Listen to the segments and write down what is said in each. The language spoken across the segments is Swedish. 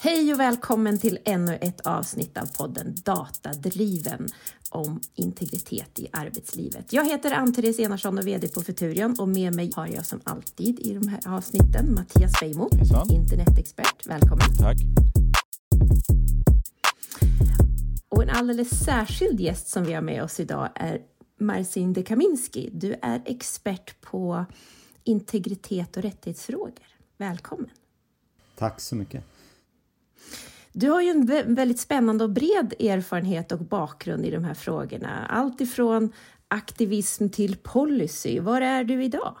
Hej och välkommen till ännu ett avsnitt av podden Datadriven om integritet i arbetslivet. Jag heter Ann-Therese Enarsson och VD på Futurion och med mig har jag som alltid i de här avsnitten Mattias Feimo, internetexpert. Välkommen! Tack! Och en alldeles särskild gäst som vi har med oss idag är Marcin de Kaminski. Du är expert på integritet och rättighetsfrågor. Välkommen! Tack så mycket! Du har ju en väldigt spännande och bred erfarenhet och bakgrund i de här frågorna. Allt ifrån aktivism till policy. Var är du idag?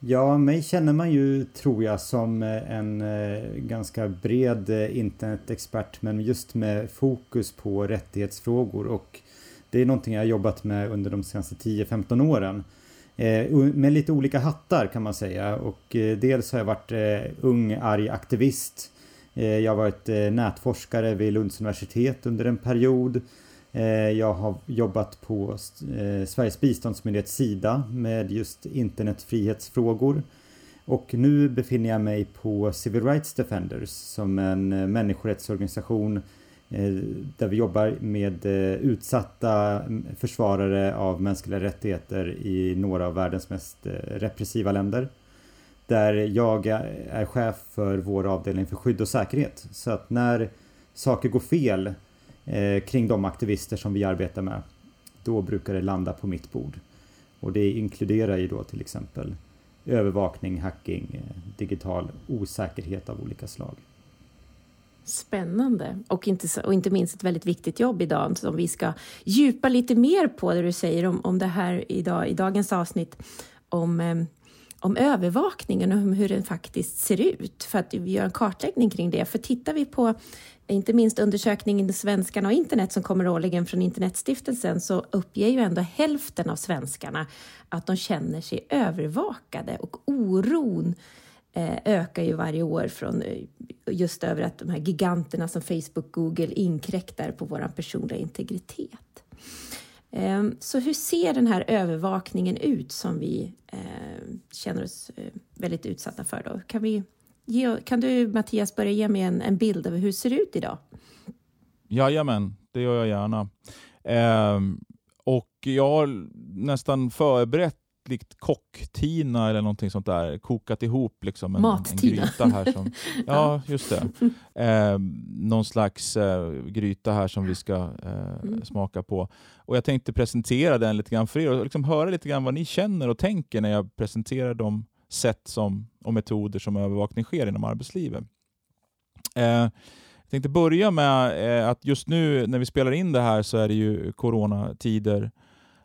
Ja, mig känner man ju, tror jag, som eh, en eh, ganska bred eh, internetexpert, men just med fokus på rättighetsfrågor och det är någonting jag jobbat med under de senaste 10-15 åren. Med lite olika hattar kan man säga och dels har jag varit ung arg aktivist Eh, jag har varit eh, nätforskare vid Lunds universitet under en period. Eh, jag har jobbat på Sveriges biståndsmyndighet Sida med just internetfrihetsfrågor. Och nu befinner jag mig på Civil Rights Defenders som en människorättsorganisation där vi jobbar med utsatta mm, försvarare av mänskliga rättigheter i några av världens mest repressiva länder. Där jag är chef för vår avdelning för skydd och säkerhet. Så att när saker går fel eh, kring de aktivister som vi arbetar med, då brukar det landa på mitt bord. Och det inkluderar ju då till exempel övervakning, hacking, digital osäkerhet av olika slag. Spännande och inte, och inte minst ett väldigt viktigt jobb idag som vi ska djupa lite mer på det du säger om, om det här idag, i dagens avsnitt om eh, om övervakningen och hur den faktiskt ser ut för att vi gör en kartläggning kring det. För tittar vi på inte minst undersökningen Svenskarna och internet som kommer årligen från Internetstiftelsen så uppger ju ändå hälften av svenskarna att de känner sig övervakade och oron eh, ökar ju varje år från eh, just över att de här giganterna som Facebook, Google inkräktar på vår personliga integritet. Ehm, så hur ser den här övervakningen ut som vi eh, känner oss eh, väldigt utsatta för? Då? Kan, vi ge, kan du Mattias börja ge mig en, en bild av hur det ser ut idag? Jajamän, det gör jag gärna. Eh, och jag har nästan förberett likt kocktina eller någonting sånt där, kokat ihop liksom en, en gryta här. Som, ja, just det. Eh, någon slags eh, gryta här som vi ska eh, mm. smaka på. Och Jag tänkte presentera den lite grann för er och liksom höra lite grann vad ni känner och tänker när jag presenterar de sätt som, och metoder som övervakning sker inom arbetslivet. Eh, jag tänkte börja med eh, att just nu när vi spelar in det här så är det ju coronatider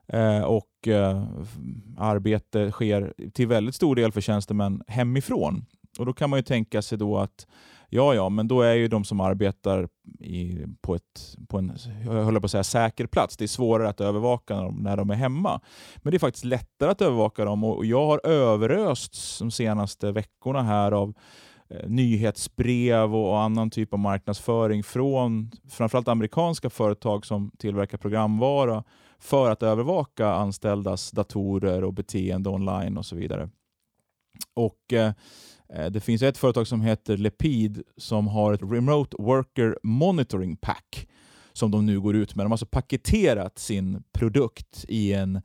Eh, och eh, arbete sker till väldigt stor del för tjänstemän hemifrån. Och Då kan man ju tänka sig då att ja, ja, men då är ju de som arbetar i, på, ett, på en jag håller på att säga, säker plats. Det är svårare att övervaka dem när de är hemma. Men det är faktiskt lättare att övervaka dem och jag har överösts de senaste veckorna här av eh, nyhetsbrev och annan typ av marknadsföring från framförallt amerikanska företag som tillverkar programvara för att övervaka anställdas datorer och beteende online och så vidare. Och eh, Det finns ett företag som heter Lepid som har ett Remote Worker Monitoring Pack som de nu går ut med. De har alltså paketerat sin produkt i en,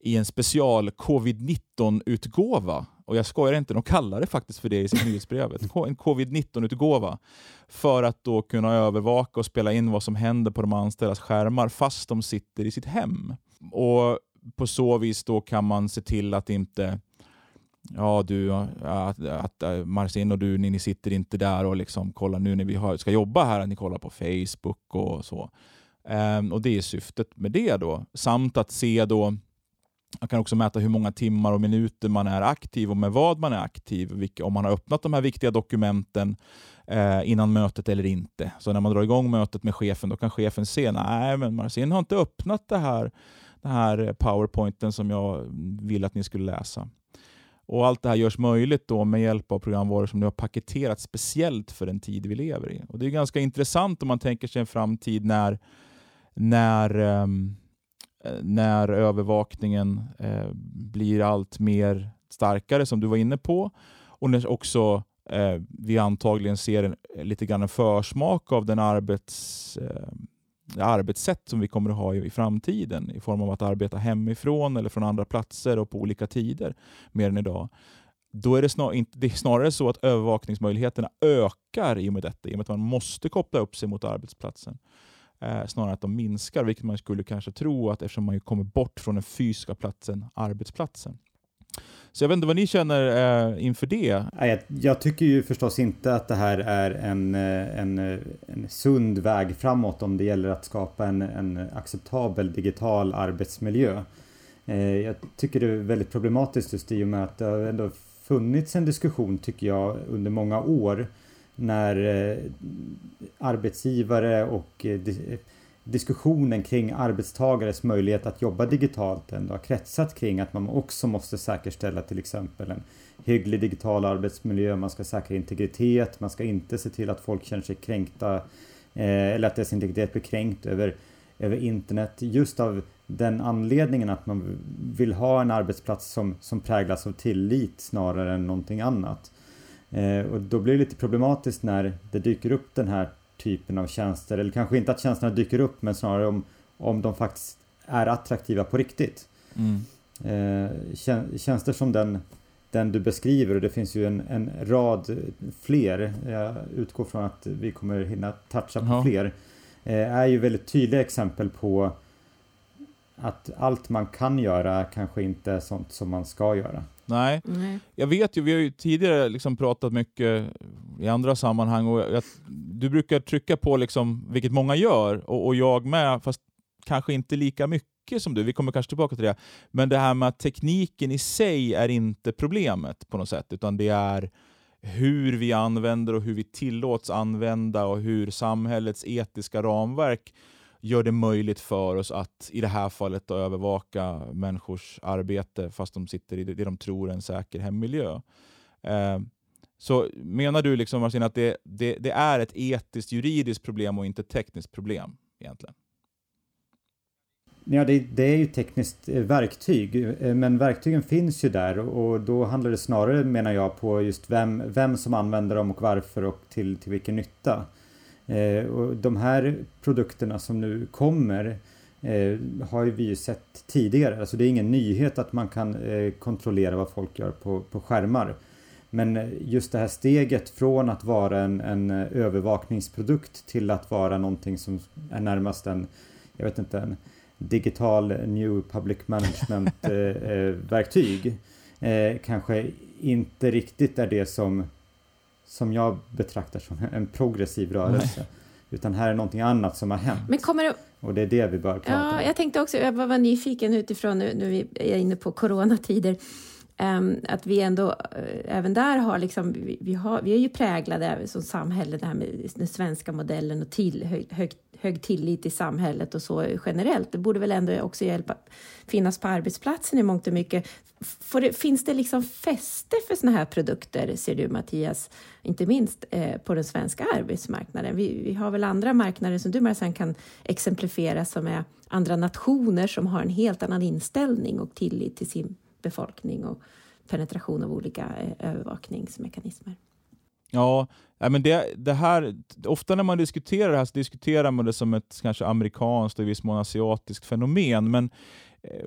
i en special covid-19-utgåva. Och jag skojar inte, de kallar det faktiskt för det i sitt nyhetsbrevet. En covid-19-utgåva. För att då kunna övervaka och spela in vad som händer på de anställdas skärmar fast de sitter i sitt hem. Och På så vis då kan man se till att inte Ja du, att, att äh, Marcin och du, ni, ni sitter inte där och liksom kollar nu när vi ska jobba här, att ni kollar på Facebook och så. Ehm, och Det är syftet med det då. Samt att se då man kan också mäta hur många timmar och minuter man är aktiv och med vad man är aktiv. Om man har öppnat de här viktiga dokumenten eh, innan mötet eller inte. Så när man drar igång mötet med chefen då kan chefen se nej men Marcin har inte öppnat det här, den här powerpointen som jag vill att ni skulle läsa. Och Allt det här görs möjligt då med hjälp av programvaror som nu har paketerats speciellt för den tid vi lever i. Och Det är ganska intressant om man tänker sig en framtid när, när um, Eh, när övervakningen eh, blir allt mer starkare, som du var inne på, och när också eh, vi antagligen ser en, eh, lite grann en försmak av den arbets, eh, arbetssätt som vi kommer att ha i, i, framtiden i form av att arbeta hemifrån eller från andra platser och på olika tider mer än idag. Då är det, snar, inte, det är snarare så att övervakningsmöjligheterna ökar i och med detta, i och med att man måste koppla upp sig mot arbetsplatsen. Eh, snarare att de minskar, vilket man skulle kanske tro att eftersom man kommer bort från den fysiska platsen, arbetsplatsen. Så jag vet inte vad ni känner eh, inför det? Jag, jag tycker ju förstås inte att det här är en, eh, en, eh, en sund väg framåt om det gäller att skapa en, en acceptabel digital arbetsmiljö. Eh, jag tycker det är väldigt problematiskt just i och med att det har ändå funnits en diskussion, tycker jag, under många år när eh, arbetsgivare och eh, diskussionen kring arbetstagares möjlighet att jobba digitalt ändå har kretsat kring att man också måste säkerställa till exempel en hygglig digital arbetsmiljö, man ska säkra integritet, man ska inte se till att folk känner sig kränkta eh, eller att deras integritet blir kränkt över, över internet just av den anledningen att man vill ha en arbetsplats som, som präglas av tillit snarare än någonting annat. Eh, och då blir det lite problematiskt när det dyker upp den här typen av tjänster. Eller kanske inte att tjänsterna dyker upp men snarare om, om de faktiskt är attraktiva på riktigt. Mm. Eh, tjänster som den, den du beskriver och det finns ju en, en rad fler. Jag utgår från att vi kommer hinna toucha på ja. fler. Eh, är ju väldigt tydliga exempel på att allt man kan göra kanske inte är sånt som man ska göra. Nej. Nej. Jag vet ju, vi har ju tidigare liksom pratat mycket i andra sammanhang och jag, du brukar trycka på liksom, vilket många gör och, och jag med, fast kanske inte lika mycket som du. Vi kommer kanske tillbaka till det. Men det här med att tekniken i sig är inte problemet på något sätt, utan det är hur vi använder och hur vi tillåts använda och hur samhällets etiska ramverk gör det möjligt för oss att i det här fallet då, övervaka människors arbete fast de sitter i det de tror är en säker hemmiljö. Eh, så menar du liksom Marcin att det, det, det, är ett etiskt juridiskt problem och inte ett tekniskt problem egentligen? Ja, det, det, är ju tekniskt eh, verktyg, eh, men verktygen finns ju där och då handlar det snarare, menar jag, på just vem, vem som använder dem och varför och till, till vilken nytta. Eh, och de här produkterna som nu kommer eh, har vi ju sett tidigare. Alltså det är ingen nyhet att man kan eh, kontrollera vad folk gör på, på skärmar. Men just det här steget från att vara en, en övervakningsprodukt till att vara någonting som är närmast en, jag vet inte, en digital new public management verktyg kanske inte riktigt är det som som jag betraktar som en progressiv rörelse. Nej. Utan här är någonting annat som har hänt. Men kommer det... Och det är det vi bör prata ja, om. Jag tänkte också, jag var nyfiken utifrån nu, nu är inne på coronatider. Ehm, att vi ändå eh, även där har liksom, vi, har, vi är ju präglade som samhälle, det här med den svenska modellen och till, hög, hög, hög tillit i samhället och så generellt. Det borde väl ändå också hjälpa, finnas på arbetsplatsen i mångt och mycket. Det, finns det liksom fäste för såna här produkter, ser du Mattias, inte minst eh, på den svenska arbetsmarknaden? Vi, vi, har väl andra marknader som du Marcin kan exemplifiera som är andra nationer som har en helt annan inställning och tillit till sin befolkning och penetration av olika eh, övervakningsmekanismer. Ja, men det, det här, ofta när man diskuterar det här så diskuterar man det som ett kanske amerikanskt och i viss mån asiatiskt fenomen. Men eh,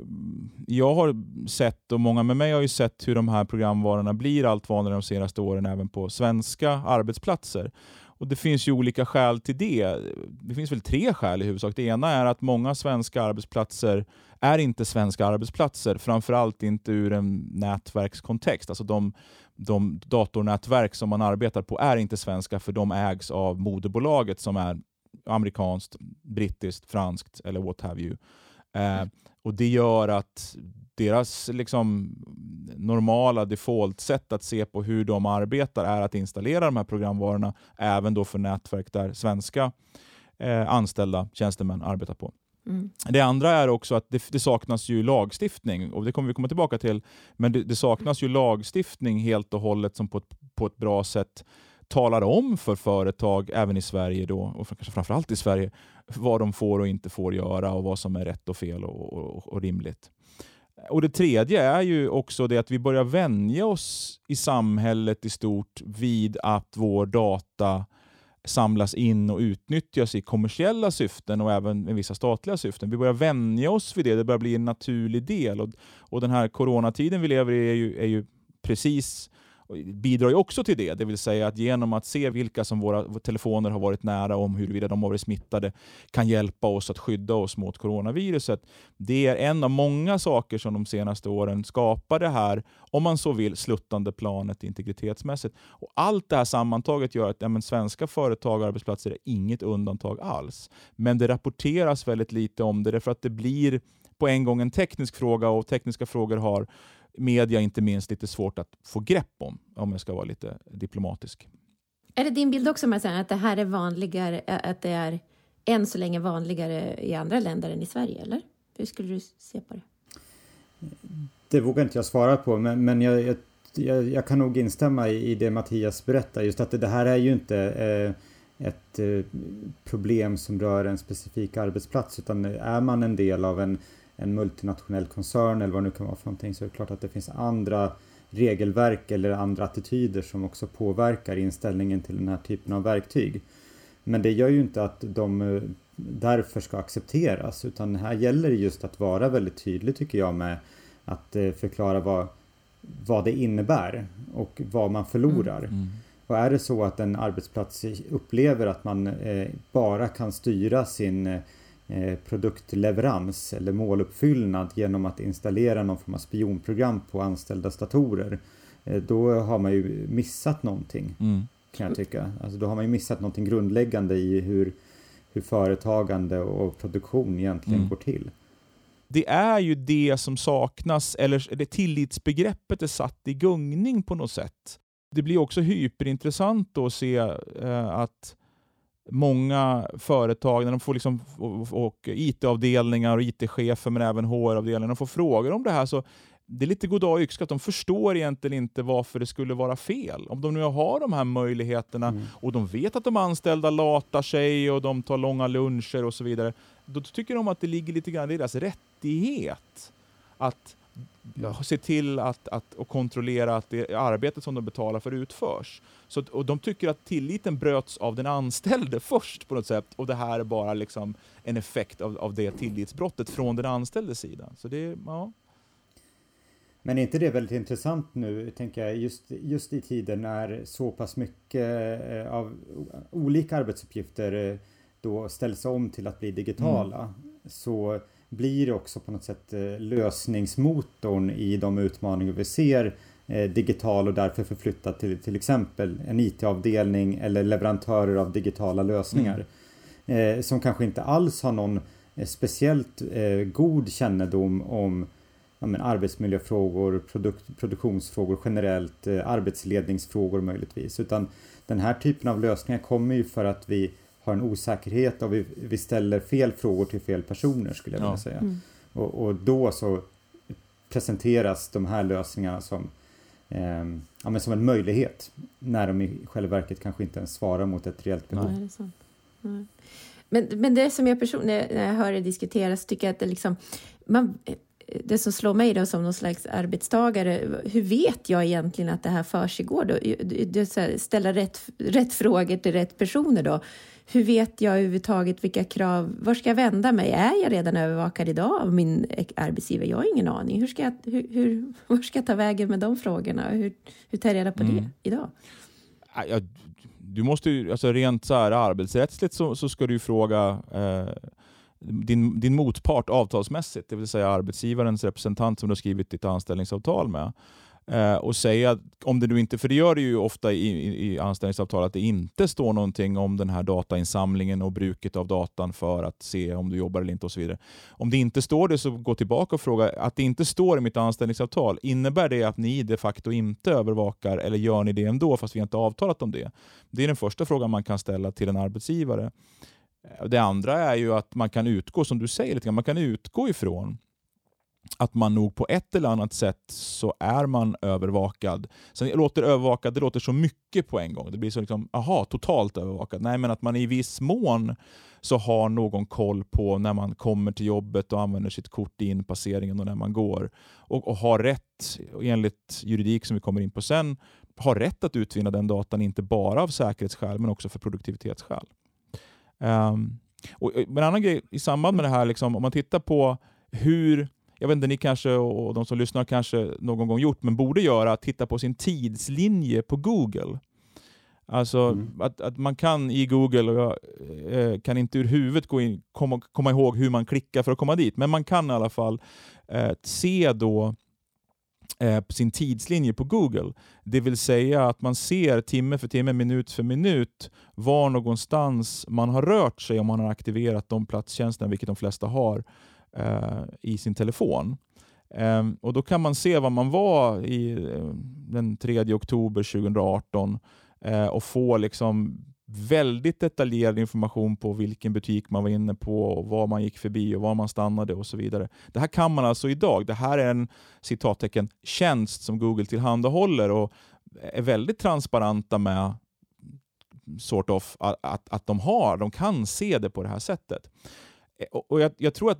jag har sett, och många med mig har ju sett, hur de här programvarorna blir allt vanligare de senaste åren även på svenska arbetsplatser. Och Det finns ju olika skäl till det. Det finns väl tre skäl i huvudsak. Det ena är att många svenska arbetsplatser är inte svenska arbetsplatser, framförallt inte ur en nätverkskontext. Alltså de, de datornätverk som man arbetar på är inte svenska för de ägs av moderbolaget som är amerikanskt, brittiskt, franskt eller what have you. Eh, och Det gör att deras liksom, normala default-sätt att se på hur de arbetar är att installera de här programvarorna även då för nätverk där svenska eh, anställda tjänstemän arbetar på. Mm. Det andra är också att det, det, saknas ju lagstiftning, och det kommer vi komma tillbaka till, men det, det, saknas ju lagstiftning helt och hållet som på ett, på ett bra sätt talar om för företag, även i Sverige då, och kanske framförallt i Sverige, vad de får och inte får göra och vad som är rätt och fel och, och, och rimligt och Det tredje är ju också det att vi börjar vänja oss i samhället i stort vid att vår data samlas in och utnyttjas i kommersiella syften och även i vissa statliga syften. Vi börjar vänja oss vid det, det börjar bli en naturlig del. Och, och Den här coronatiden vi lever i är ju, är ju precis bidrar ju också till det, det vill säga att genom att se vilka som våra telefoner har varit nära om huruvida de har varit smittade kan hjälpa oss att skydda oss mot coronaviruset. Det är en av många saker som de senaste åren skapar det här, om man så vill, sluttande planet integritetsmässigt. Och allt det här sammantaget gör att ja, men svenska företag och arbetsplatser är inget undantag alls. Men det rapporteras väldigt lite om det, därför att det blir på en gång en teknisk fråga och tekniska frågor har media inte minst lite svårt att få grepp om, om jag ska vara lite diplomatisk. Är det din bild också, Marcel, att det här är vanligare, att det är än så länge vanligare i andra länder än i Sverige, eller? Hur skulle du se på det? Det vågar inte jag svara på, men, men jag, jag, jag kan nog instämma i, i det Mattias berättar, just att det, det här är ju inte eh, ett eh, problem som rör en specifik arbetsplats, utan är man en del av en en multinationell koncern eller vad det nu kan vara för någonting så är det klart att det finns andra regelverk eller andra attityder som också påverkar inställningen till den här typen av verktyg. Men det gör ju inte att de eh, därför ska accepteras utan här gäller det just att vara väldigt tydlig tycker jag med att eh, förklara vad, vad det innebär och vad man förlorar. Mm. Mm. Och är det så att en arbetsplats upplever att man eh, bara kan styra sin produktleverans eller måluppfyllnad genom att installera någon form av spionprogram på anställdas datorer. Eh, då har man ju missat någonting mm. kan jag tycka. Alltså då har man ju missat någonting grundläggande i hur, hur företagande och produktion egentligen mm. går till. Det är ju det som saknas, eller det tillitsbegreppet är satt i gungning på något sätt. Det blir också hyperintressant att se eh, att många företag, när de får liksom, och, och IT-avdelningar och IT-chefer men även HR-avdelningar, de får frågor om det här så det är lite goddag yxskaft. De förstår egentligen inte varför det skulle vara fel. Om de nu har de här möjligheterna mm. och de vet att de anställda latar sig och de tar långa luncher och så vidare. Då tycker de att det ligger lite grann i deras rättighet att se till att, att, och kontrollera att det arbetet som de betalar för utförs. Så, och de tycker att tilliten bröts av den anställde först på något sätt och det här är bara liksom en effekt av, av det tillitsbrottet från den anställdes sida. Så det, ja. Men är inte det väldigt intressant nu, tänker jag, just, just i tider när så pass mycket eh, av olika arbetsuppgifter eh, då ställs om till att bli digitala. Mm. Så blir också på något sätt eh, lösningsmotorn i de utmaningar vi ser eh, digital och därför förflyttat till till exempel en IT-avdelning eller leverantörer av digitala lösningar. Mm. Eh, som kanske inte alls har någon speciellt god kännedom om ja, men arbetsmiljöfrågor, produkt, produktionsfrågor generellt, arbetsledningsfrågor möjligtvis. Utan den här typen av lösningar kommer ju för att vi har en osäkerhet och vi, vi ställer fel frågor till fel personer skulle jag vilja säga. Mm. Och, och, då så presenteras de här lösningarna som, eh, ja, men som en möjlighet när de i själva verket kanske inte ens svarar mot ett reellt behov. Nej, det Nej. Men, men det som jag personligen, när jag hör det diskuteras, tycker jag att det liksom, man, det som slår mig då som någon slags arbetstagare, hur vet jag egentligen att det här försiggår? Då? Ställa rätt, rätt frågor till rätt personer då hur vet jag överhuvudtaget vilka krav, var ska jag vända mig? Är jag redan övervakad idag av min arbetsgivare? Jag har ingen aning. Hur ska jag, hur, hur, var ska jag ta vägen med de frågorna? Hur, hur tar jag reda på mm. det idag? Ja, du måste ju, alltså rent så här arbetsrättsligt så, så ska du fråga eh, din, din motpart avtalsmässigt, det vill säga arbetsgivarens representant som du har skrivit ditt anställningsavtal med. Eh, och säga, om det nu inte, för det gör det ju ofta i, i, i anställningsavtal, att det inte står någonting om den här datainsamlingen och bruket av datan för att se om du jobbar eller inte och så vidare. Om det inte står det, så gå tillbaka och fråga, att det inte står i mitt anställningsavtal, innebär det att ni de facto inte övervakar eller gör ni det ändå fast vi inte avtalat om det? Det är den första frågan man kan ställa till en arbetsgivare. Eh, det andra är ju att man kan utgå, som du säger, lite grann, man kan utgå ifrån att man nog på ett eller annat sätt så är man övervakad. Sen låter övervakad, det låter så mycket på en gång. Det blir så liksom, aha, totalt övervakad. Nej, men att man i viss mån så har någon koll på när man kommer till jobbet och använder sitt kort i inpasseringen och när man går. Och, och har rätt, enligt juridik som vi kommer in på sen, har rätt att utvinna den datan, inte bara av säkerhetsskäl men också för produktivitetsskäl. Um, och, en annan grej i samband med det här, liksom, om man tittar på hur jag vet inte, ni kanske och de som lyssnar kanske någon gång gjort, men borde göra, titta på sin tidslinje på Google. Alltså mm. att, att man kan i Google, och jag eh, kan inte ur huvudet gå in, komma, komma ihåg hur man klickar för att komma dit, men man kan i alla fall eh, se då eh, sin tidslinje på Google. Det vill säga att man ser timme för timme, minut för minut var någonstans man har rört sig om man har aktiverat de platstjänsterna, vilket de flesta har, Eh, i sin telefon. Ehm, och Då kan man se var man var i, eh, den 3 oktober 2018 eh, och få liksom väldigt detaljerad information på vilken butik man var inne på, och var man gick förbi och var man stannade och så vidare. Det här kan man alltså idag. Det här är en citattecken tjänst som Google tillhandahåller och är väldigt transparenta med sort of att, att, att de har, de kan se det på det här sättet. Och jag, jag tror att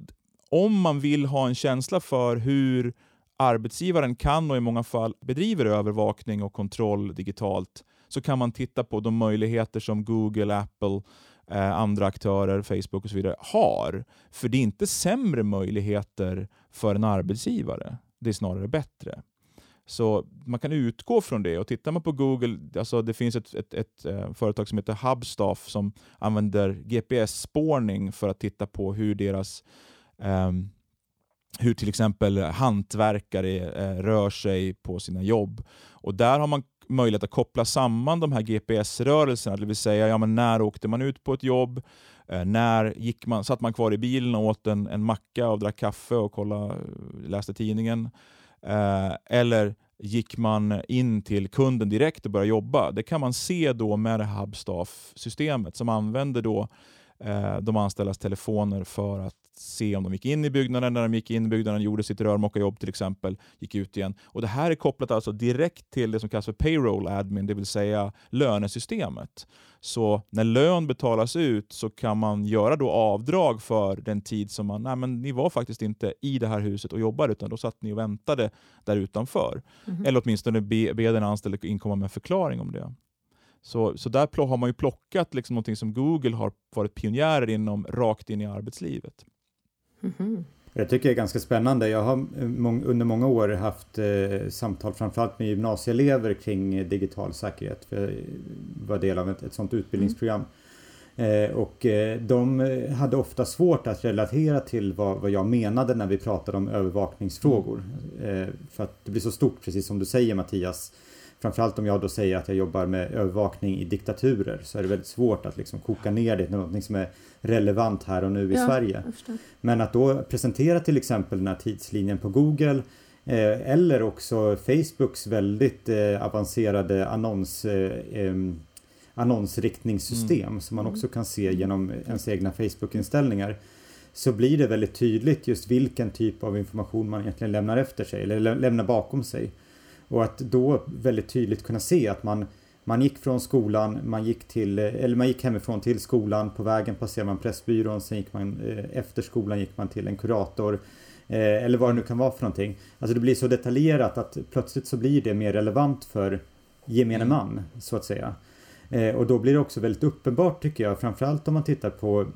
om man vill ha en känsla för hur arbetsgivaren kan och i många fall bedriver övervakning och kontroll digitalt så kan man titta på de möjligheter som Google, Apple, eh, andra aktörer, Facebook och så vidare har. För det är inte sämre möjligheter för en arbetsgivare, det är snarare bättre. Så man kan utgå från det. Och Tittar man på Google, alltså det finns ett, ett, ett, eh, företag som heter Hubstaff som använder GPS-spårning för att titta på hur deras Ehm, hur till exempel hantverkare eh, rör sig på sina jobb. Och Där har man möjlighet att koppla samman de här GPS-rörelserna, det vill säga ja, men när åkte man ut på ett jobb, eh, när gick man, satt man kvar i bilen och åt en, en macka och drack kaffe och kolla, eh, läste tidningen. Eh, eller gick man in till kunden direkt och började jobba. Det kan man se då med det Hubstaff-systemet som använder då eh, de anställdas telefoner för att se om de gick in i byggnaden, när de gick in i byggnaden, gjorde sitt rörmokarjobb till exempel, gick ut igen. Och Det här är kopplat alltså direkt till det som kallas för payroll admin, det vill säga lönesystemet. Så när lön betalas ut så kan man göra då avdrag för den tid som man, nej men ni var faktiskt inte i det här huset och jobbade utan då satt ni och väntade där utanför. Mm -hmm. Eller åtminstone be, be den anställde inkomma med förklaring om det. Så, så där har man ju plockat liksom något som Google har varit pionjärer inom rakt in i arbetslivet. Mm -hmm. Jag tycker det är ganska spännande. Jag har under många år haft eh, samtal framförallt med gymnasieelever kring digital säkerhet. För jag var del av ett, ett sådant utbildningsprogram. Mm. Eh, och eh, de hade ofta svårt att relatera till vad, vad jag menade när vi pratade om övervakningsfrågor. Mm. för att det blir så stort, precis som du säger Mattias. Framförallt om jag då säger att jag jobbar med övervakning i diktaturer så är det väldigt svårt att liksom koka ner det till något som är relevant här och nu i ja, Sverige. Men att då presentera till exempel den här tidslinjen på Google eh, eller också Facebooks väldigt eh, avancerade annons eh, annonsriktningssystem mm. som man också kan se genom ens egna Facebook-inställningar så blir det väldigt tydligt just vilken typ av information man egentligen lämnar efter sig eller lämnar bakom sig. Och att då väldigt tydligt kunna se att man, man gick från skolan, man gick, till, eller man gick hemifrån till skolan, på vägen passerade man Pressbyrån, sen gick man eh, efter skolan gick man till en kurator. Eh, eller vad det nu kan vara för någonting. Alltså det blir så detaljerat att plötsligt så blir det mer relevant för gemene mm. man, så att säga. Eh, och då blir det också väldigt uppenbart tycker jag, framförallt om man tittar på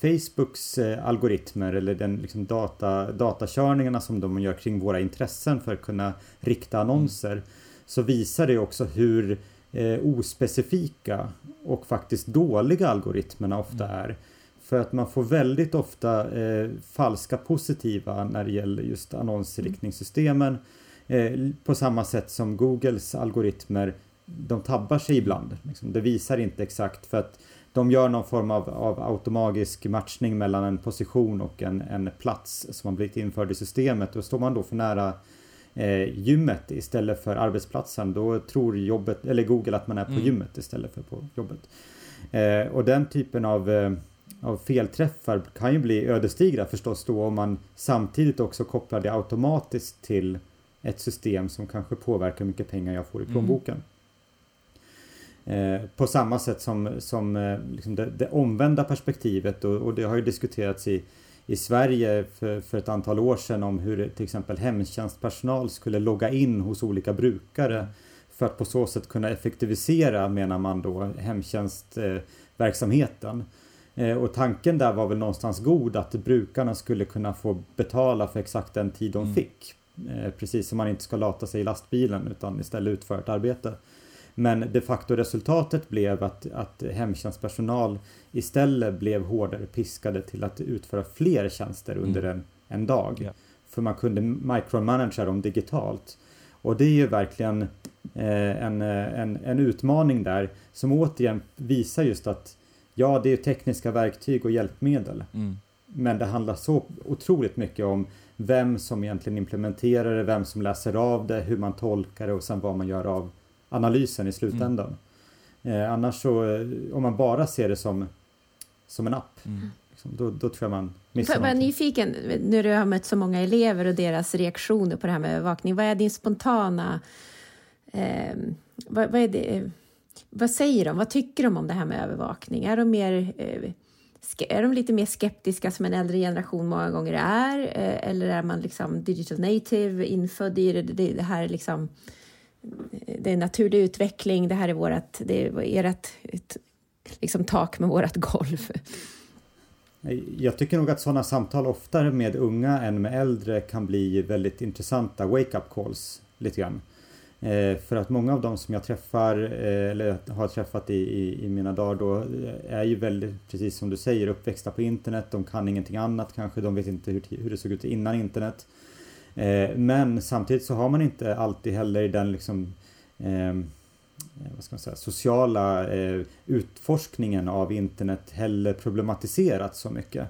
Facebooks eh, algoritmer eller den liksom data, datakörningarna som de gör kring våra intressen för att kunna rikta annonser mm. så visar det också hur eh, ospecifika och faktiskt dåliga algoritmerna ofta mm. är. För att man får väldigt ofta eh, falska positiva när det gäller just annonsriktningssystemen. Eh, på samma sätt som Googles algoritmer de tabbar sig ibland. Liksom. Det visar inte exakt för att de gör någon form av, av automagisk matchning mellan en position och en, en plats som har blivit införd i systemet. Och står man då för nära eh, gymmet istället för arbetsplatsen då tror jobbet, eller Google att man är på mm. gymmet istället för på jobbet. Eh, och den typen av eh, av felträffar kan ju bli ödesdigra förstås då om man samtidigt också kopplar det automatiskt till ett system som kanske påverkar hur mycket pengar jag får i mm. plånboken. Mm. Eh, på samma sätt som, som eh, liksom det, det, omvända perspektivet och, och, det har ju diskuterats i, i Sverige för, för ett antal år sedan om hur till exempel hemtjänstpersonal skulle logga in hos olika brukare för att på så sätt kunna effektivisera, menar man då, hemtjänstverksamheten. Eh, och tanken där var väl någonstans god att brukarna skulle kunna få betala för exakt den tid de mm. fick. Precis som man inte ska lata sig i lastbilen utan istället utföra ett arbete. Men de facto resultatet blev att, att hemtjänstpersonal istället blev hårdare piskade till att utföra fler tjänster under mm. en, en dag. Yeah. För man kunde micromanagera dem digitalt. Och det är ju verkligen eh, en, en, en utmaning där som återigen visar just att ja, det är tekniska verktyg och hjälpmedel. Mm. Men det handlar så otroligt mycket om vem som egentligen implementerar det, vem som läser av det, hur man tolkar det och sen vad man gör av analysen i slutändan. Mm. Eh, annars så, eh, om man bara ser det som, som en app, mm. liksom, då, då, tror jag man missar Jag är nyfiken, när du har mött så många elever och deras reaktioner på det här med övervakning, vad är din spontana... Eh, vad, vad, är det, vad säger de? Vad tycker de om det här med övervakning? Är de mer... Eh, är de lite mer skeptiska som en äldre generation många gånger är? Eh, eller är man liksom digital native, infödd i det? Det, här är liksom det är naturlig utveckling, det här är vårt, det är ert liksom tak med vårt golv. Jag tycker nog att sådana samtal oftare med unga än med äldre kan bli väldigt intressanta wake-up calls lite grann. Eh, för att många av dem som jag träffar eh, eller har träffat i, i, i, mina dagar då eh, är ju väldigt, precis som du säger, uppväxta på internet. De kan ingenting annat kanske, de vet inte hur, hur det såg ut innan internet. Eh, men samtidigt så har man inte alltid heller den liksom eh, vad ska man säga, sociala eh, utforskningen av internet heller problematiserat så mycket.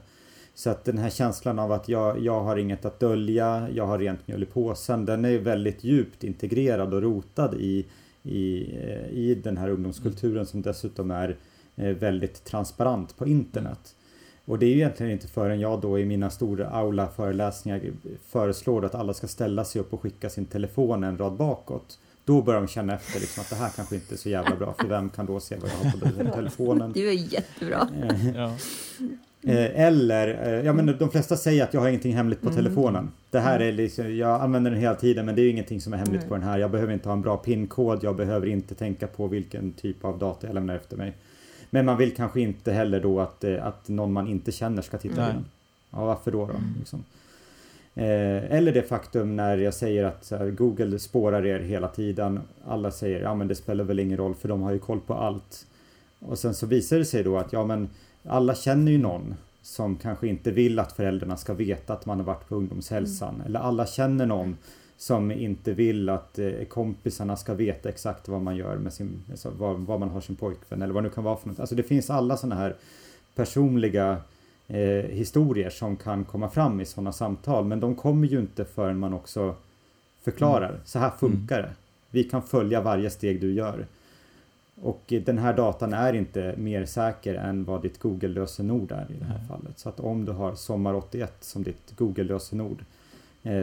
Så att den här känslan av att jag, jag har inget att dölja, jag har rent mjöl i påsen, den är väldigt djupt integrerad och rotad i, i, i den här ungdomskulturen som dessutom är väldigt transparent på internet. Och det är ju egentligen inte förrän jag då i mina stora aula föreläsningar föreslår att alla ska ställa sig upp och skicka sin telefon en rad bakåt. Då börjar de känna efter liksom att det här kanske inte är så jävla bra för vem kan då se vad jag har på telefonen? Det är jättebra. Eh, ja. Eller, eh, ja men de flesta säger att jag har ingenting hemligt på mm. telefonen. Det här är liksom, jag använder den hela tiden men det är ingenting som är hemligt mm. på den här. Jag behöver inte ha en bra pinkod, jag behöver inte tänka på vilken typ av data jag lämnar efter mig. Men man vill kanske inte heller då att, eh, att någon man inte känner ska titta på den. Ja, varför då? då mm. liksom. eh, eller det faktum när jag säger att här, Google spårar er hela tiden. Alla säger ja men det spelar väl ingen roll för de har ju koll på allt. Och sen så visar det sig då att ja men alla känner ju någon som kanske inte vill att föräldrarna ska veta att man har varit på ungdomshälsan. Mm. Eller alla känner någon som inte vill att eh, kompisarna ska veta exakt vad man gör med sin, alltså, var, var, man har sin pojkvän eller vad det nu kan vara för något. Alltså det finns alla sådana här personliga eh, historier som kan komma fram i sådana samtal. Men de kommer ju inte förrän man också förklarar. Mm. Så här funkar mm. det. Vi kan följa varje steg du gör. Och den här datan är inte mer säker än vad ditt Google-lösenord är i det här fallet. Så att om du har Sommar81 som ditt Google-lösenord eh,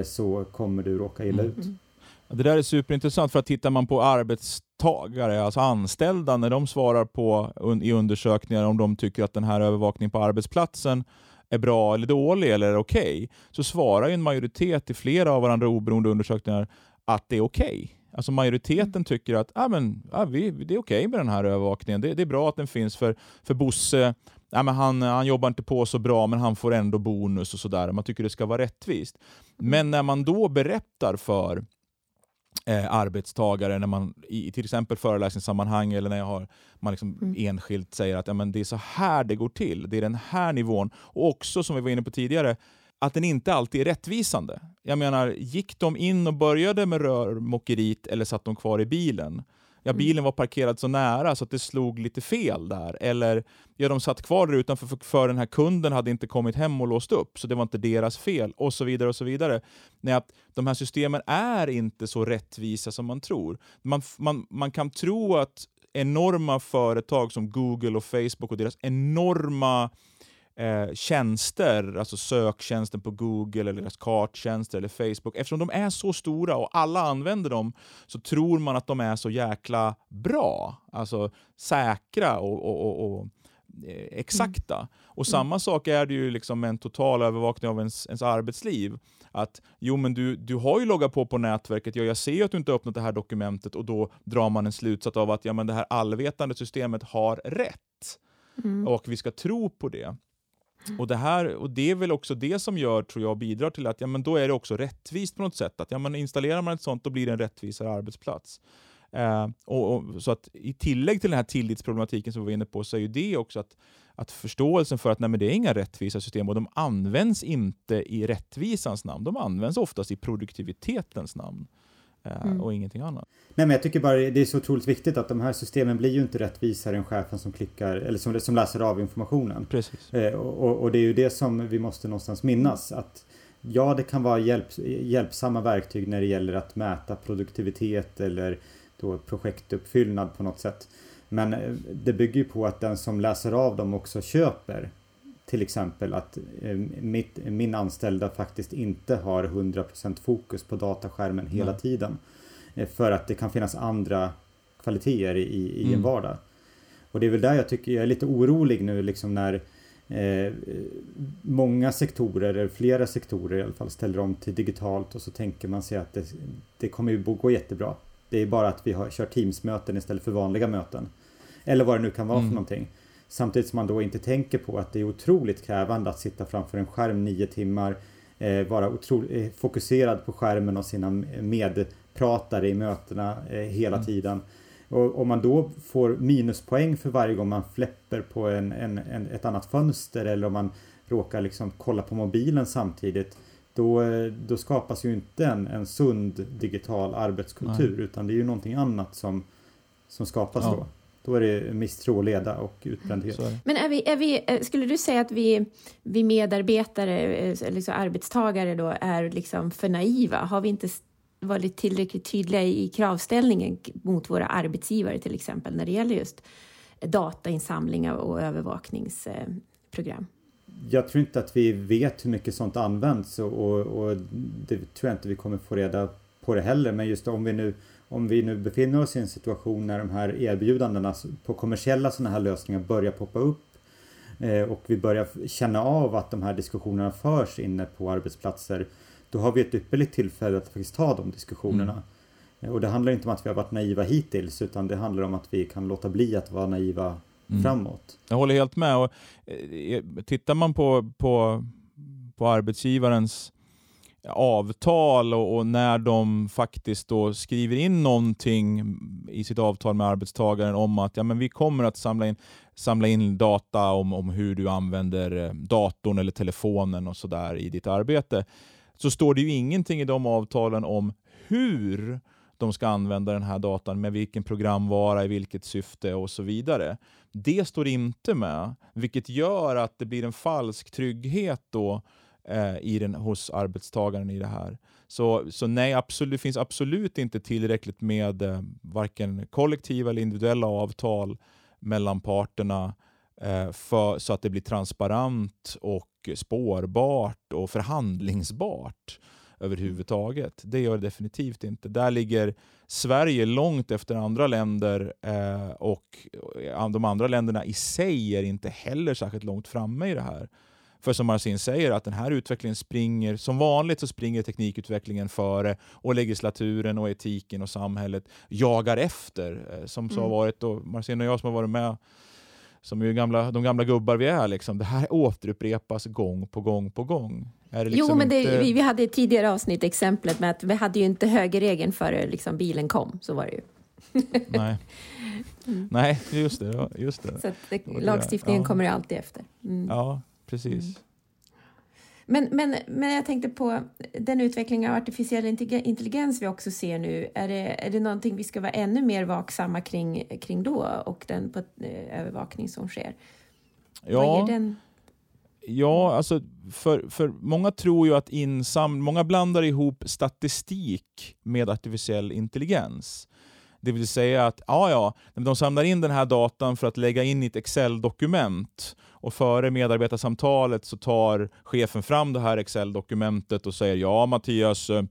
så kommer du råka illa mm. ut. Det där är superintressant för att tittar man på arbetstagare, alltså anställda, när de svarar på i undersökningar om de tycker att den här övervakningen på arbetsplatsen är bra eller dålig eller okej, okay, så svarar en majoritet i flera av varandra oberoende undersökningar att det är okej. Okay. Alltså majoriteten mm. tycker att ah, men, ah, vi, det är okej okay med den här övervakningen. Det, det, är bra att den finns för, för Bosse. Ah, men han, han jobbar inte på så bra men han får ändå bonus och sådär. Man tycker det ska vara rättvist. Mm. Men när man då berättar för eh, arbetstagare, när man i till exempel föreläsningssammanhang eller när jag har, man liksom mm. enskilt säger att ja, men det är så här det går till. Det är den här nivån. Och också, som vi var inne på tidigare, att den inte alltid är rättvisande. Jag menar, gick de in och började med rörmokeriet eller satt de kvar i bilen? Ja, mm. bilen var parkerad så nära så att det slog lite fel där. Eller ja, de satt kvar där utanför för, för den här kunden hade inte kommit hem och låst upp, så det var inte deras fel. Och så vidare. och så vidare. Nej, att de här systemen är inte så rättvisa som man tror. Man, man, man kan tro att enorma företag som Google och Facebook och deras enorma eh, tjänster, alltså söktjänsten på Google, eller deras karttjänster eller Facebook, eftersom de är så stora och alla använder dem, så tror man att de är så jäkla bra, alltså säkra och, och, och, och eh, exakta. Mm. Och samma sak är det ju liksom en total övervakning av ens, ens arbetsliv. Att jo men du, du har ju loggat på på nätverket, ja, jag ser ju att du inte öppnat det här dokumentet och då drar man en slutsats av att ja, men det här allvetande systemet har rätt. Mm. Och vi ska tro på det. Och det, här, och det är väl också det som gör, tror jag, bidrar till att ja, men då är det också rättvist på något sätt. Att ja, men installerar man ett sånt, då blir det en rättvisare arbetsplats. Eh, och, och, så att i tillägg till den här tillitsproblematiken som vi var inne på, så är ju det också att, att förståelsen för att nej, men det är inga rättvisa system och de används inte i rättvisans namn. De används oftast i produktivitetens namn. Eh, mm. och ingenting annat. Nej men jag tycker bara det är så otroligt viktigt att de här systemen blir ju inte rättvisare än chefen som klickar eller som, som läser av informationen. Precis. Eh, och, och, det är ju det som vi måste någonstans minnas att ja det kan vara hjälp, hjälpsamma verktyg när det gäller att mäta produktivitet eller då projektuppfyllnad på något sätt. Men eh, det bygger ju på att den som läser av dem också köper till exempel att eh, mitt, min anställda faktiskt inte har 100% fokus på dataskärmen hela mm. tiden. Eh, för att det kan finnas andra kvaliteter i, i mm. en vardag. Och det är väl där jag tycker jag är lite orolig nu liksom när eh, många sektorer, eller flera sektorer i alla fall, ställer om till digitalt och så tänker man sig att det, det kommer ju gå jättebra. Det är bara att vi har, kör Teams-möten istället för vanliga möten. Eller vad det nu kan vara mm. för någonting. Samtidigt som man då inte tänker på att det är otroligt krävande att sitta framför en skärm nio timmar, eh, vara otroligt eh, fokuserad på skärmen och sina medpratare i mötena eh, hela mm. tiden. Och om man då får minuspoäng för varje gång man fläpper på en, en, en, ett annat fönster eller om man råkar liksom kolla på mobilen samtidigt då, eh, då skapas ju inte en, en sund digital arbetskultur Nej. utan det är ju någonting annat som, som skapas ja. då. Då är det misstro, leda och utbrändhet. Men är vi, är vi, eh, skulle du säga att vi, vi medarbetare, eh, liksom arbetstagare då, är liksom för naiva? Har vi inte varit tillräckligt tydliga i kravställningen mot våra arbetsgivare till exempel när det gäller just datainsamlingar och övervakningsprogram? Jag tror inte att vi vet hur mycket sånt används och, och, och det tror jag inte vi kommer få reda på det heller. Men just om vi nu om vi nu befinner oss i en situation när de här erbjudandena på kommersiella sådana här lösningar börjar poppa upp eh, och vi börjar känna av att de här diskussionerna förs inne på arbetsplatser då har vi ett ypperligt tillfälle att faktiskt ta de diskussionerna. Mm. Eh, och det handlar inte om att vi har varit naiva hittills utan det handlar om att vi kan låta bli att vara naiva mm. framåt. Jag håller helt med. Och, eh, tittar man på, på, på arbetsgivarens avtal och, och, när de faktiskt då skriver in någonting i sitt avtal med arbetstagaren om att ja, men vi kommer att samla in, samla in data om, om hur du använder eh, datorn eller telefonen och sådär i ditt arbete, så står det ju ingenting i de avtalen om hur de ska använda den här datan, med vilken programvara, i vilket syfte och så vidare. Det står inte med, vilket gör att det blir en falsk trygghet då eh, i den, hos arbetstagaren i det här. Så, så nej, absolut, det finns absolut inte tillräckligt med eh, varken kollektiva eller individuella avtal mellan parterna eh, för, så att det blir transparent och spårbart och förhandlingsbart överhuvudtaget. Det gör det definitivt inte. Där ligger Sverige långt efter andra länder eh, och eh, de andra länderna i sig är inte heller särskilt långt framme i det här. För som Marcin säger, att den här utvecklingen springer, som vanligt så springer teknikutvecklingen före och legislaturen och etiken och samhället jagar efter. Eh, som så har mm. varit, och Marcin och jag som har varit med som är gamla, de gamla gubbar vi är. Liksom. Det här återupprepas gång på gång på gång. Liksom jo, men det, inte... vi, vi hade i tidigare avsnitt exemplet med att vi hade ju inte högerregeln före liksom, bilen kom. Så var det ju. Nej. Mm. Nej, just det. Just det. Så det, lagstiftningen ja. kommer ju alltid efter. Mm. Ja, precis. Mm. Men, men, men jag tänkte på den utveckling av artificiell intelligens vi också ser nu. Är det, är det någonting vi ska vara ännu mer vaksamma kring, kring då och den på, eh, övervakning som sker? Ja, ja alltså för, för många tror ju att insam, många blandar ihop statistik med artificiell intelligens. Det vill säga att ja, ja, de samlar in den här datan för att lägga in i ett Excel-dokument och före medarbetarsamtalet så tar chefen fram det här Excel-dokumentet och säger ja Mattias, eh,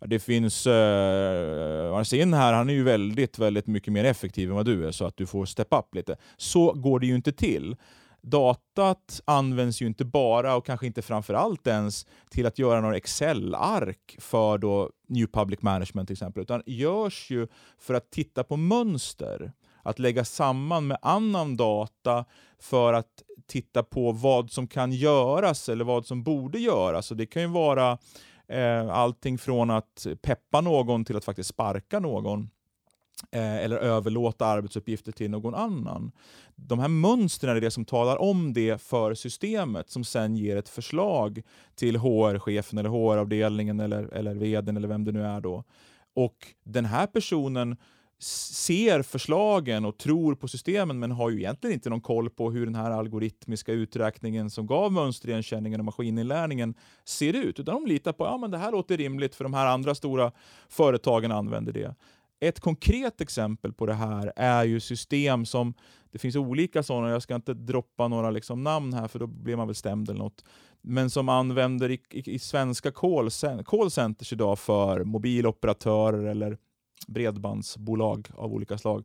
det finns eh, Marcin här, han är ju väldigt, väldigt mycket mer effektiv än vad du är så att du får steppa upp lite. Så går det ju inte till datat används ju inte bara och kanske inte framför allt ens till att göra några Excel-ark för då New Public Management till exempel, utan görs ju för att titta på mönster. Att lägga samman med annan data för att titta på vad som kan göras eller vad som borde göras. Och det kan ju vara eh, allting från att peppa någon till att faktiskt sparka någon. Eh, eller överlåta arbetsuppgifter till någon annan. De här mönstren är det som talar om det för systemet som sen ger ett förslag till HR-chefen eller HR-avdelningen eller, eller vdn eller vem det nu är då. Och den här personen ser förslagen och tror på systemen men har ju egentligen inte någon koll på hur den här algoritmiska uträkningen som gav mönsterigenkänningen och maskininlärningen ser ut. Utan de litar på att ja, det här låter rimligt för de här andra stora företagen använder det. Ett konkret exempel på det här är ju system som, det finns olika sådana, jag ska inte droppa några liksom namn här för då blir man väl stämd eller något, men som använder i, i, i svenska callcenters idag för mobiloperatörer eller bredbandsbolag av olika slag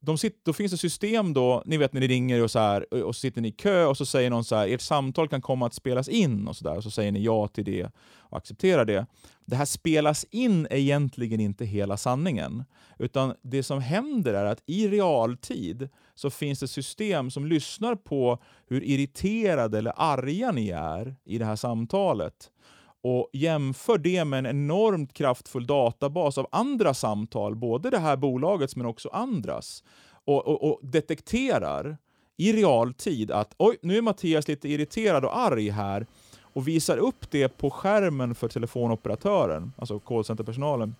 de sitter, då finns det system då, ni vet när ni ringer och så här, och så sitter ni i kö och så säger någon så här, ert samtal kan komma att spelas in och så där, och så säger ni ja till det och accepterar det. Det här spelas in är egentligen inte hela sanningen, utan det som händer är att i realtid så finns det system som lyssnar på hur irriterade eller arga ni är i det här samtalet och jämför det med en enormt kraftfull databas av andra samtal, både det här bolagets men också andras, och, och, och detekterar i realtid att oj, nu är Mattias lite irriterad och arg här och visar upp det på skärmen för telefonoperatören, alltså callcenterpersonalen,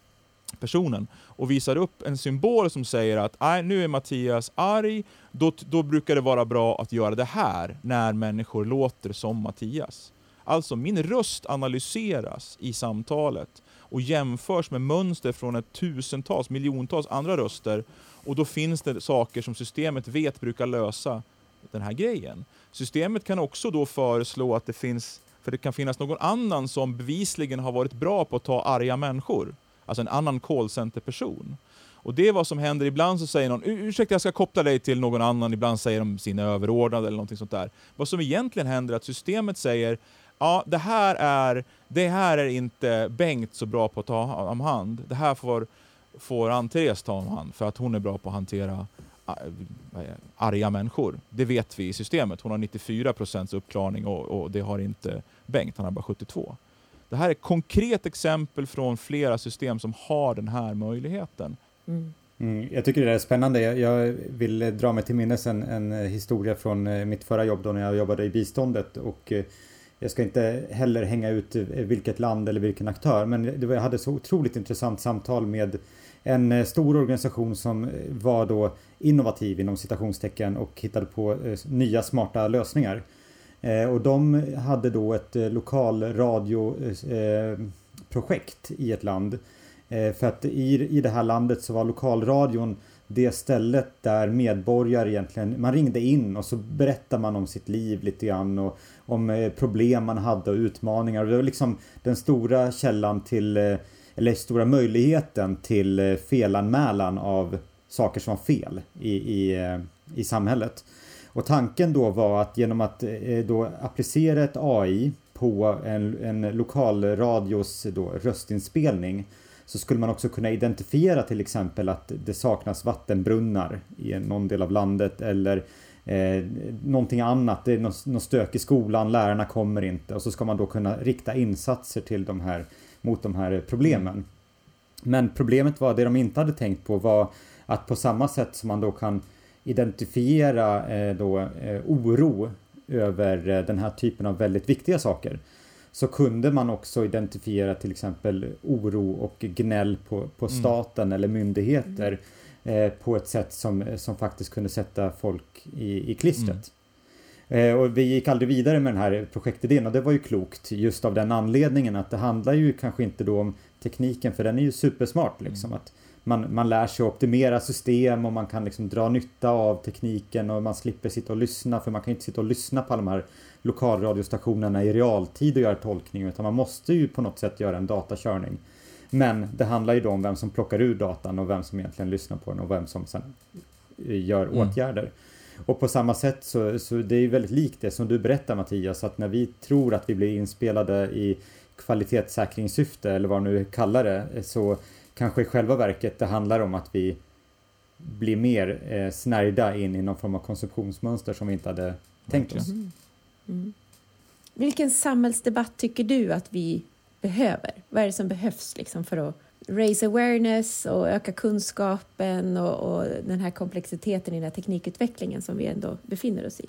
personen, och visar upp en symbol som säger att nej, nu är Mattias arg, då, då brukar det vara bra att göra det här när människor låter som Mattias. Alltså min röst analyseras i samtalet och jämförs med mönster från ett tusentals, miljontals andra röster och då finns det saker som systemet vet brukar lösa den här grejen. Systemet kan också då föreslå att det finns, för det kan finnas någon annan som bevisligen har varit bra på att ta arga människor, alltså en annan callcenter-person. Och det är vad som händer. Ibland så säger någon ursäkta jag ska koppla dig till någon annan, ibland säger de sin överordnade eller någonting sånt där. Vad som egentligen händer är att systemet säger ja, det här är, det här är inte Bengt så bra på att ta om hand. Det här får, får Ann-Therese ta om hand för att hon är bra på att hantera äh, arga människor. Det vet vi i systemet. Hon har 94 procents uppklarning och, och, det har inte Bengt, han har bara 72. Det här är ett konkret exempel från flera system som har den här möjligheten. Mm. Mm, jag tycker det är spännande. Jag vill dra mig till minnes en, en historia från eh, mitt förra jobb då när jag jobbade i biståndet och eh, jag ska inte heller hänga ut vilket land eller vilken aktör men jag hade så otroligt intressant samtal med en eh, stor organisation som eh, var då innovativ inom citationstecken och hittade på eh, nya smarta lösningar. Och de hade då ett lokalradioprojekt i ett land. För att i, i det här landet så var lokalradion det stället där medborgare egentligen, man ringde in och så berättade man om sitt liv lite grann och om eh, problem man hade och utmaningar. Och det var liksom den stora källan till, eh, eller stora möjligheten till eh, felanmälan av saker som var fel i, i, i samhället. Och tanken då var att genom att då applicera ett AI på en, en lokalradios då röstinspelning så skulle man också kunna identifiera till exempel att det saknas vattenbrunnar i någon del av landet eller eh, någonting annat. Det är något, något stök i skolan, lärarna kommer inte och så ska man då kunna rikta insatser till de här, mot de här problemen. Men problemet var, det de inte hade tänkt på var att på samma sätt som man då kan identifiera eh, då, eh, oro över eh, den här typen av väldigt viktiga saker så kunde man också identifiera till exempel oro och gnäll på, på mm. staten mm. eller myndigheter eh, på ett sätt som, som faktiskt kunde sätta folk i, i klistret. Mm. Eh, och vi gick aldrig vidare med den här projektidén och det var ju klokt just av den anledningen att det handlar ju kanske inte då om tekniken för den är ju supersmart liksom. Mm. Att man, man lär sig att optimera system och man kan liksom dra nytta av tekniken och man slipper sitta och lyssna för man kan inte sitta och lyssna på alla de här lokalradiostationerna i realtid och göra tolkning utan man måste ju på något sätt göra en datakörning. Men det handlar ju då om vem som plockar ur datan och vem som egentligen lyssnar på den och vem som sen gör mm. åtgärder. Och på samma sätt så, så det är väldigt likt det som du berättar Mattias, att när vi tror att vi blir inspelade i kvalitetssäkringssyfte eller vad nu kallar det, så kanske i själva verket det handlar om att vi blir mer eh, snärjda in i någon form av konsumtionsmönster som vi inte hade tänkt oss. Mm. Mm. Vilken samhällsdebatt tycker du att vi behöver? Vad är det som behövs liksom för att raise awareness och öka kunskapen och, och, den här komplexiteten i den här teknikutvecklingen som vi ändå befinner oss i?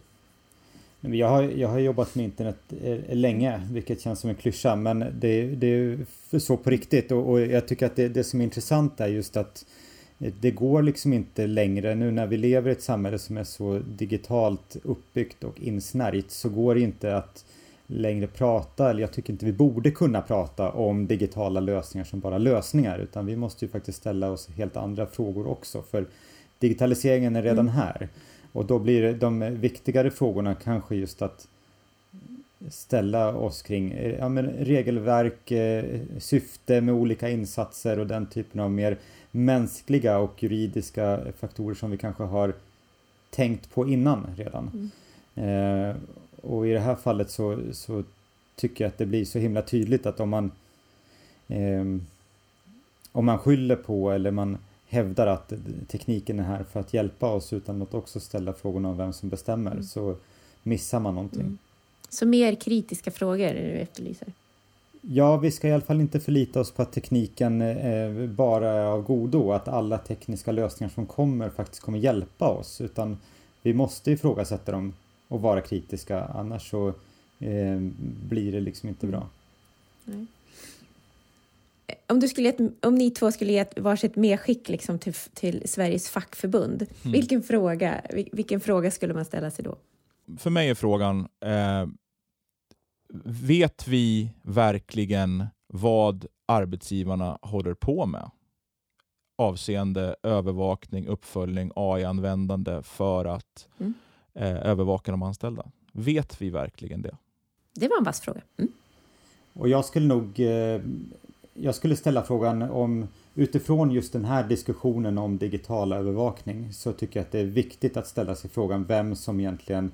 Jag har, jag har jobbat med internet eh, länge, vilket känns som en klyscha, men det, det är så på riktigt och, och jag tycker att det, det, som är intressant är just att det går liksom inte längre, nu när vi lever i ett samhälle som är så digitalt uppbyggt och insnärjt, så går det inte att längre prata, eller jag tycker inte vi borde kunna prata om digitala lösningar som bara lösningar, utan vi måste ju faktiskt ställa oss helt andra frågor också, för digitaliseringen är redan mm. här. Och då blir de viktigare frågorna kanske just att ställa oss kring ja, men regelverk, eh, syfte med olika insatser och den typen av mer mänskliga och juridiska faktorer som vi kanske har tänkt på innan redan. Mm. Eh, och i det här fallet så, så tycker jag att det blir så himla tydligt att om man eh, om man skyller på eller man hävdar att tekniken är här för att hjälpa oss utan att också ställa frågorna om vem som bestämmer mm. så missar man någonting. Mm. Så mer kritiska frågor är det du efterlyser? Ja, vi ska i alla fall inte förlita oss på att tekniken eh, bara är av godo, att alla tekniska lösningar som kommer faktiskt kommer hjälpa oss, utan vi måste ifrågasätta dem och vara kritiska, annars så eh, blir det liksom inte bra. Nej. Om, du skulle, om ni två skulle ge varsitt medskick liksom till, till Sveriges fackförbund, mm. vilken, fråga, vilken fråga skulle man ställa sig då? För mig är frågan, eh, vet vi verkligen vad arbetsgivarna håller på med avseende övervakning, uppföljning, AI-användande för att mm. Eh, övervaka de anställda? Vet vi verkligen det? Det var en vass fråga. Mm. Och jag skulle nog eh, jag skulle ställa frågan om utifrån just den här diskussionen om digital övervakning så tycker jag att det är viktigt att ställa sig frågan vem som egentligen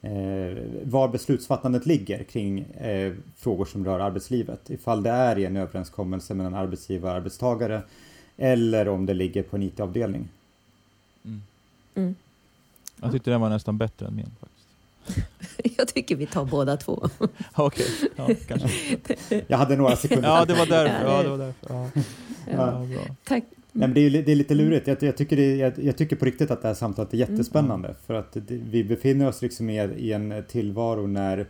eh, var beslutsfattandet ligger kring eh, frågor som rör arbetslivet. Ifall det är i en överenskommelse mellan arbetsgivare och arbetstagare eller om det ligger på en IT-avdelning. Mm. Mm. Jag tyckte den var nästan bättre än min. faktiskt. Jag tycker vi tar båda två. Okej, okay. ja, Jag hade några sekunder. Ja, det var därför. Ja, det var därför. Ja. Ja. Ja, Tack. Nej, men det, är, det är lite lurigt. Jag, jag tycker det, jag, jag, tycker på riktigt att det här samtalet är jättespännande. Mm. För att det, vi befinner oss liksom i, i en tillvaro när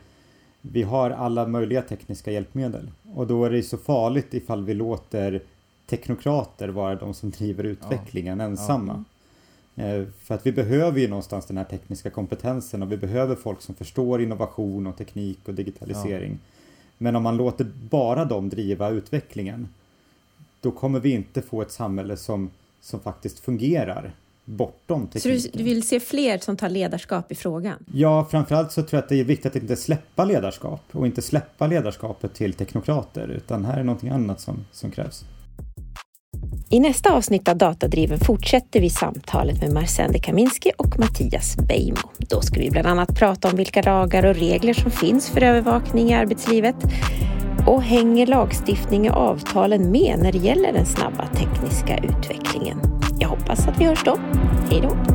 vi har alla möjliga tekniska hjälpmedel. Och då är det så farligt ifall vi låter teknokrater vara de som driver utvecklingen ensamma. Eh, för att vi behöver ju någonstans den här tekniska kompetensen och vi behöver folk som förstår innovation och teknik och digitalisering. Ja. Men om man låter bara dem driva utvecklingen då kommer vi inte få ett samhälle som, som faktiskt fungerar bortom tekniken. Så du, du, vill se fler som tar ledarskap i frågan? Ja, framförallt så tror jag att det är viktigt att inte släppa ledarskap och inte släppa ledarskapet till teknokrater utan här är någonting annat som, som krävs. I nästa avsnitt av Datadriven fortsätter vi samtalet med Marcende Kaminski och Mattias Beijmo. Då ska vi bland annat prata om vilka lagar och regler som finns för övervakning i arbetslivet. Och hänger lagstiftning och avtalen med när det gäller den snabba tekniska utvecklingen? Jag hoppas att vi hörs då. Hej då!